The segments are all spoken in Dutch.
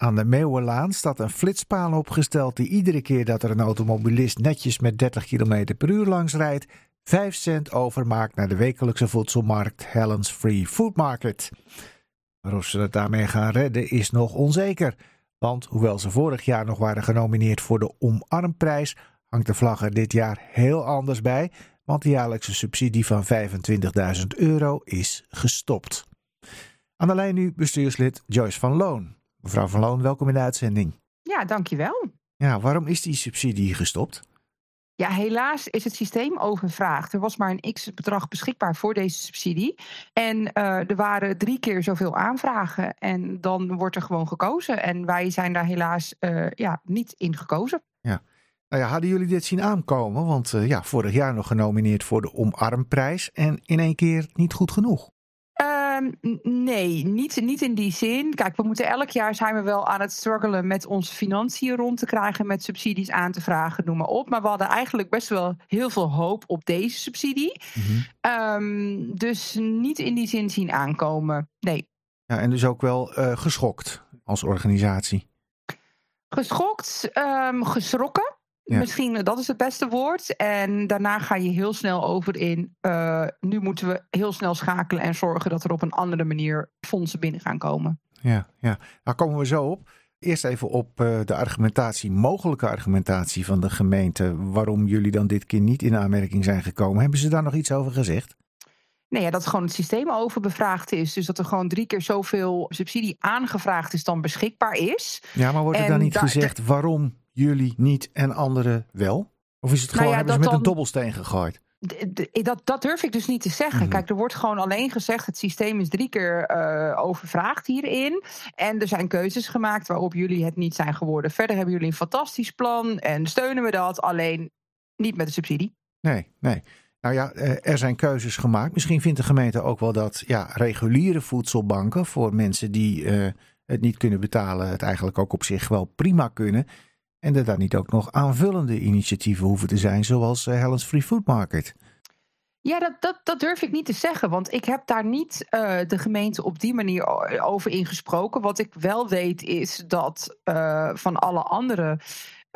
Aan de Meeuwenlaan staat een flitspaal opgesteld die iedere keer dat er een automobilist netjes met 30 km per uur langs rijdt, 5 cent overmaakt naar de wekelijkse voedselmarkt Helen's Free Food Market. Maar of ze het daarmee gaan redden is nog onzeker. Want hoewel ze vorig jaar nog waren genomineerd voor de Omarmprijs, hangt de vlag er dit jaar heel anders bij, want de jaarlijkse subsidie van 25.000 euro is gestopt. Aan de lijn nu bestuurslid Joyce van Loon. Mevrouw van Loon, welkom in de uitzending. Ja, dankjewel. Ja, waarom is die subsidie gestopt? Ja, helaas is het systeem overvraagd. Er was maar een x-bedrag beschikbaar voor deze subsidie. En uh, er waren drie keer zoveel aanvragen. En dan wordt er gewoon gekozen. En wij zijn daar helaas uh, ja, niet in gekozen. Ja. Nou ja, hadden jullie dit zien aankomen? Want uh, ja, vorig jaar nog genomineerd voor de Omarmprijs. En in één keer niet goed genoeg. Um, nee, niet, niet in die zin. Kijk, we moeten elk jaar zijn we wel aan het struggelen met onze financiën rond te krijgen, met subsidies aan te vragen, noem maar op. Maar we hadden eigenlijk best wel heel veel hoop op deze subsidie. Mm -hmm. um, dus niet in die zin zien aankomen. Nee. Ja, en dus ook wel uh, geschokt als organisatie. Geschokt, um, geschrokken. Ja. Misschien dat is het beste woord. En daarna ga je heel snel over in. Uh, nu moeten we heel snel schakelen en zorgen dat er op een andere manier fondsen binnen gaan komen. Ja, ja. daar komen we zo op. Eerst even op uh, de argumentatie, mogelijke argumentatie van de gemeente. Waarom jullie dan dit keer niet in aanmerking zijn gekomen. Hebben ze daar nog iets over gezegd? Nee, ja, dat gewoon het systeem overbevraagd is. Dus dat er gewoon drie keer zoveel subsidie aangevraagd is dan beschikbaar is. Ja, maar wordt er dan niet da gezegd waarom jullie niet en anderen wel? Of is het gewoon, nou ja, hebben ze met dan, een dobbelsteen gegooid? Dat, dat durf ik dus niet te zeggen. Mm-hmm. Kijk, er wordt gewoon alleen gezegd: het systeem is drie keer uh, overvraagd hierin. En er zijn keuzes gemaakt waarop jullie het niet zijn geworden. Verder hebben jullie een fantastisch plan en steunen we dat, alleen niet met de subsidie. Nee, nee. Nou ja, er zijn keuzes gemaakt. Misschien vindt de gemeente ook wel dat ja, reguliere voedselbanken voor mensen die uh, het niet kunnen betalen, het eigenlijk ook op zich wel prima kunnen. En er daar niet ook nog aanvullende initiatieven hoeven te zijn, zoals uh, Helen's Free Food Market. Ja, dat, dat, dat durf ik niet te zeggen, want ik heb daar niet uh, de gemeente op die manier over ingesproken. Wat ik wel weet is dat van alle andere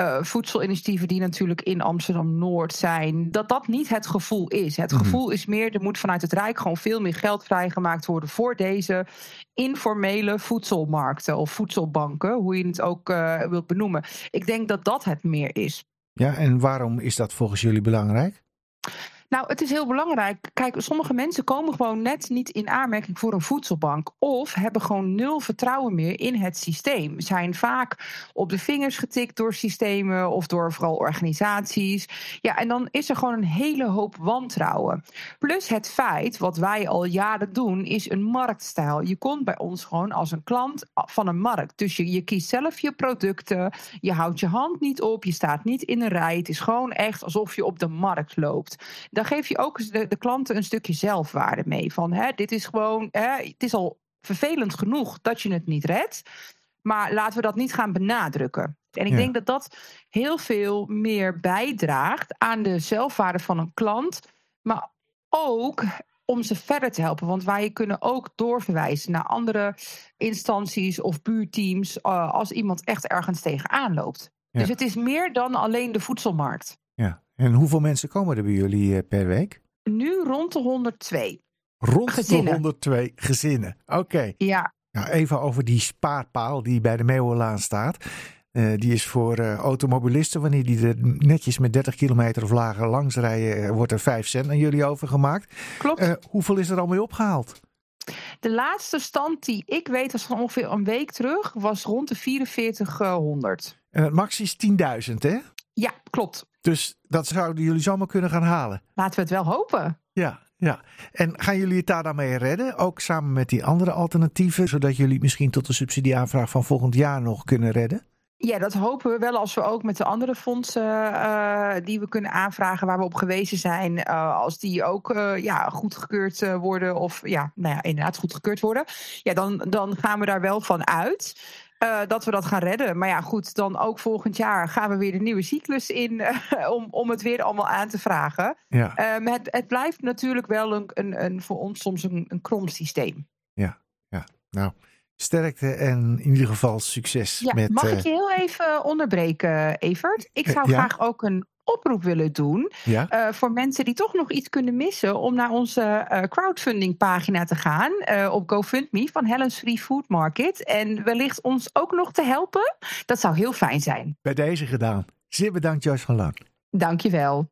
uh, voedselinitiatieven die natuurlijk in Amsterdam Noord zijn, dat dat niet het gevoel is. Het mm-hmm. gevoel is meer, er moet vanuit het Rijk gewoon veel meer geld vrijgemaakt worden voor deze informele voedselmarkten of voedselbanken, hoe je het ook uh, wilt benoemen. Ik denk dat dat het meer is. Ja, en waarom is dat volgens jullie belangrijk? Nou, het is heel belangrijk. Kijk, sommige mensen komen gewoon net niet in aanmerking voor een voedselbank. Of hebben gewoon nul vertrouwen meer in het systeem. Zijn vaak op de vingers getikt door systemen of door vooral organisaties. Ja, en dan is er gewoon een hele hoop wantrouwen. Plus het feit, wat wij al jaren doen, is een marktstijl. Je komt bij ons gewoon als een klant van een markt. Dus je, je kiest zelf je producten. Je houdt je hand niet op. Je staat niet in een rij. Het is gewoon echt alsof je op de markt loopt dan geef je ook de, de klanten een stukje zelfwaarde mee. Van hè, dit is gewoon, hè, het is al vervelend genoeg dat je het niet redt. Maar laten we dat niet gaan benadrukken. En ik ja. denk dat dat heel veel meer bijdraagt aan de zelfwaarde van een klant. Maar ook om ze verder te helpen. Want wij kunnen ook doorverwijzen naar andere instanties of buurteams. Uh, als iemand echt ergens tegenaan loopt. Ja. Dus het is meer dan alleen de voedselmarkt. En hoeveel mensen komen er bij jullie eh, per week? Nu rond de 102. Rond gezinnen. de 102 gezinnen. Oké. Okay. Ja. Nou, even over die spaarpaal die bij de Meeuwenlaan staat. Uh, die is voor uh, automobilisten, wanneer die er netjes met 30 kilometer of lager langs rijden, wordt er 5 cent aan jullie overgemaakt. Klopt. Uh, hoeveel is er al mee opgehaald? De laatste stand die ik weet, was van ongeveer een week terug, was rond de 4400. En het max is 10.000, hè? Ja, klopt. Dus dat zouden jullie zomaar kunnen gaan halen. Laten we het wel hopen. Ja, ja. En gaan jullie het daar dan mee redden? Ook samen met die andere alternatieven, zodat jullie misschien tot de subsidieaanvraag van volgend jaar nog kunnen redden? Ja, dat hopen we wel als we ook met de andere fondsen uh, die we kunnen aanvragen, waar we op gewezen zijn, uh, als die ook uh, ja, goedgekeurd worden of ja, nou ja, inderdaad goedgekeurd worden, ja, dan, dan gaan we daar wel van uit. Uh, dat we dat gaan redden. Maar ja, goed, dan ook volgend jaar gaan we weer de nieuwe cyclus in uh, om, om het weer allemaal aan te vragen. Ja. Um, het, het blijft natuurlijk wel een, een, een, voor ons soms een, een krom systeem. Ja, ja. Nou, Sterkte en in ieder geval succes. Ja, met, mag ik eh, je heel even onderbreken, Evert? Ik zou Ja? graag ook een oproep willen doen ja? eh, voor mensen die toch nog iets kunnen missen om naar onze eh, crowdfunding pagina te gaan op GoFundMe van Helen's Free Food Market en wellicht ons ook nog te helpen. Dat zou heel fijn zijn. Bij deze gedaan. Zeer bedankt, Joyce van Lang. Dankjewel.